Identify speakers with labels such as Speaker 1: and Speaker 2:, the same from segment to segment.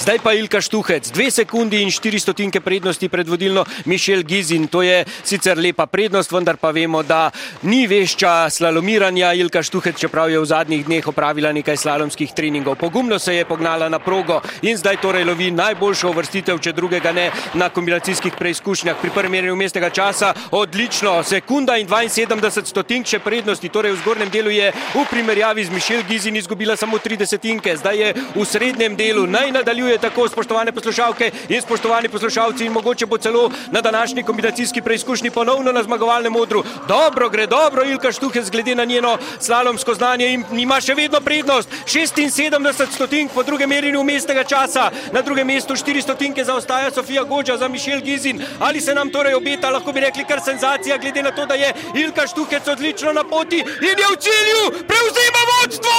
Speaker 1: Zdaj pa Ilka Štuhec, dve sekundi in štiri stotinke prednosti pred vodilno Mišel Gizin. To je sicer lepa prednost, vendar pa vemo, da ni vešča slalomiranja. Ilka Štuhec, čeprav je v zadnjih dneh opravila nekaj slalomskih treningov. Pogumno se je pognala na progo in zdaj torej lovi najboljšo uvrstitev, če drugega ne, na kombinacijskih preizkušnjah. Pri prvem merjenju mestnega časa odlično, sekunda in 72 stotink še prednosti, torej v zgornjem delu je v primerjavi z Mišel Gizin izgubila samo 30 tinke. Zdaj je v srednjem delu. Naj nadaljuje tako, spoštovane poslušalke in spoštovani poslušalci, in mogoče bo celo na današnji kombinacijski preizkušnji ponovno na zmagovalnem modru. Dobro gre, dobro Ilka Štuhec glede na njeno slalomsko znanje in ima še vedno prednost. 76 stotink po drugem merjenju mestnega časa. Na drugem mestu 4 stotinke zaostaja Sofija Gođa za Mišel Gizin. Ali se nam torej obeta, lahko bi rekli, kar senzacija, glede na to, da je Ilka Štuhec odlično na poti in je v cilju, prevzema vodstvo!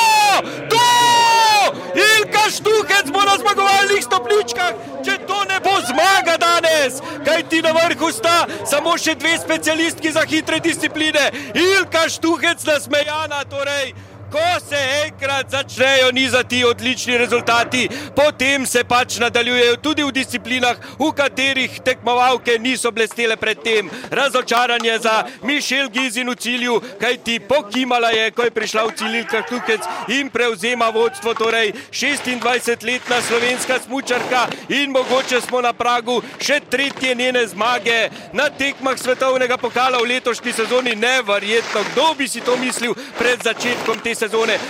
Speaker 1: To! Ilka Štuhec bo na zmagovalnih stopničkah, če to ne bo zmaga danes, kaj ti na vrhu sta samo še dve specialistki za hitre discipline. Ilka Štuhec nasmejana, torej. Ko se enkrat začnejo nizati odlični rezultati, potem se pač nadaljujejo tudi v disciplinah, v katerih tekmovalke niso blestele predtem. Razočaranje za Mišel Gizin v cilju, kaj ti pokimala je, ko je prišla v cilj Ilka Štuhec in prevzema vodstvo, torej 26-letna slovenska smučarka in mogoče smo na pragu še tretje njene zmage na tekmah svetovnega pokala v letošnji sezoni. Neverjetno, kdo bi si to mislil pred začetkom te sezone. der Zone.